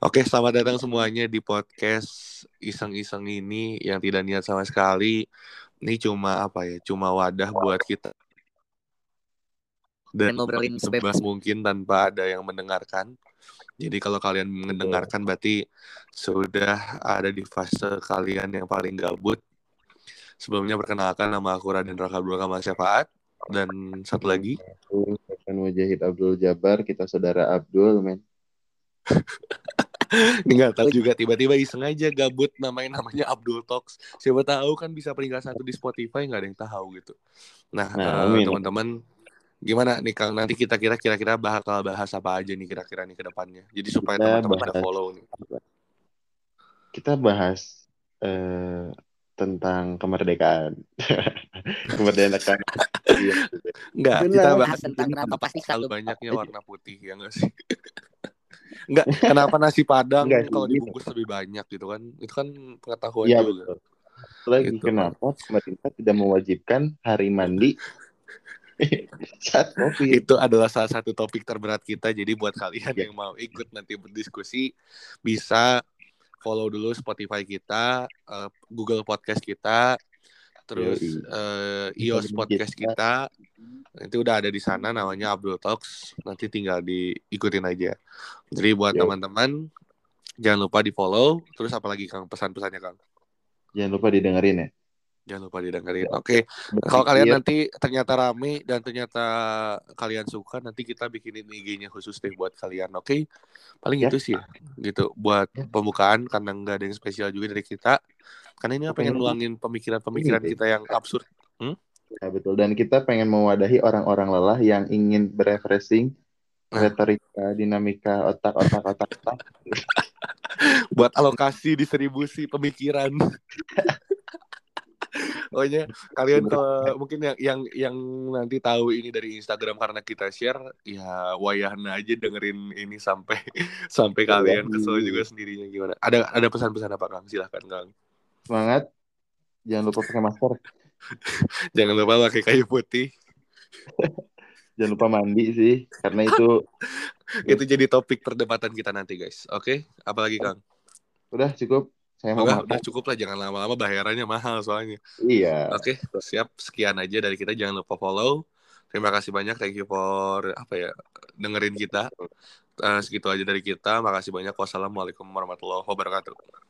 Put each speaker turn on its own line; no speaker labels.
Oke, selamat datang semuanya di podcast iseng-iseng ini yang tidak niat sama sekali. Ini cuma apa ya? Cuma wadah buat kita dan
ngobrolin
sebebas mungkin tanpa ada yang mendengarkan. Jadi kalau kalian mendengarkan berarti sudah ada di fase kalian yang paling gabut. Sebelumnya perkenalkan nama aku Raden Raka Abdul Kamal Syafaat dan satu lagi
Aku Mujahid Abdul Jabar, kita saudara Abdul, men.
ini nggak tahu juga tiba-tiba iseng aja gabut namanya namanya Abdul Talks siapa tahu kan bisa peringkat satu di Spotify nggak ada yang tahu gitu nah,
Nah,
eh, teman-teman gimana nih Kang nanti kita kira kira-kira bakal bahas apa aja nih kira-kira nih ke depannya jadi supaya teman-teman pada
bahas-
follow nih
Kita bahas eh, tentang kemerdekaan. kemerdekaan. Iya.
nggak
Benar.
kita
bahas tentang kenapa pasti selalu
banyaknya warna putih ya nggak sih nggak kenapa nasi padang
Nggak sih,
kalau
gitu.
dibungkus lebih banyak gitu kan itu kan pengetahuan
Iya,
juga
betul. Lagi
Gitu.
kenapa pemerintah tidak mewajibkan hari mandi saat COVID?
itu adalah salah satu topik terberat kita. Jadi buat kalian
Iya.
yang mau ikut nanti berdiskusi bisa follow dulu Spotify kita, eh, Google Podcast kita, terus
Yoi. Bisa
iOS Podcast
kita.
kita. Itu udah ada di sana namanya Abdul Talks. Nanti tinggal diikutin aja. Jadi buat teman-teman jangan lupa di follow. Terus apalagi Kang pesan-pesannya Kang?
Jangan lupa didengerin ya.
Jangan lupa didengerin. Oke. Kalau kalian nanti ternyata rame dan ternyata kalian suka, nanti kita bikinin IG-nya khusus deh buat kalian, oke? Paling
Ya.
itu sih, ya. gitu. Buat
Ya.
pembukaan karena nggak ada yang spesial juga dari kita. Karena ini pengen
pengen-
nuangin pemikiran-pemikiran
deh.
kita yang absurd.
Ya, betul. Dan kita pengen mewadahi orang-orang lelah yang ingin berefreshing
Nah.
retorika, dinamika, otak, otak, otak, otak.
Buat alokasi distribusi pemikiran. Pokoknya kalian kalau mungkin yang yang yang nanti tahu ini dari Instagram karena kita share ya wayahna aja dengerin ini sampai sampai kalian kesel juga sendirinya gimana. Ada ada pesan-pesan apa Kang? Silahkan Kang.
Semangat. Jangan lupa pakai masker.
Jangan lupa pakai kayu putih.
Jangan lupa mandi sih. Karena itu
Itu jadi topik perdebatan kita nanti guys. Oke, apalagi Kang?
udah cukup. Saya mau
Udah, udah cukup lah jangan lama-lama bayarannya mahal soalnya.
Iya.
Oke, siap. Sekian aja dari kita. Jangan lupa follow. Terima kasih banyak. Thank you for apa ya dengerin kita. Eh, segitu aja dari kita. Makasih banyak. Wassalamualaikum warahmatullahi wabarakatuh.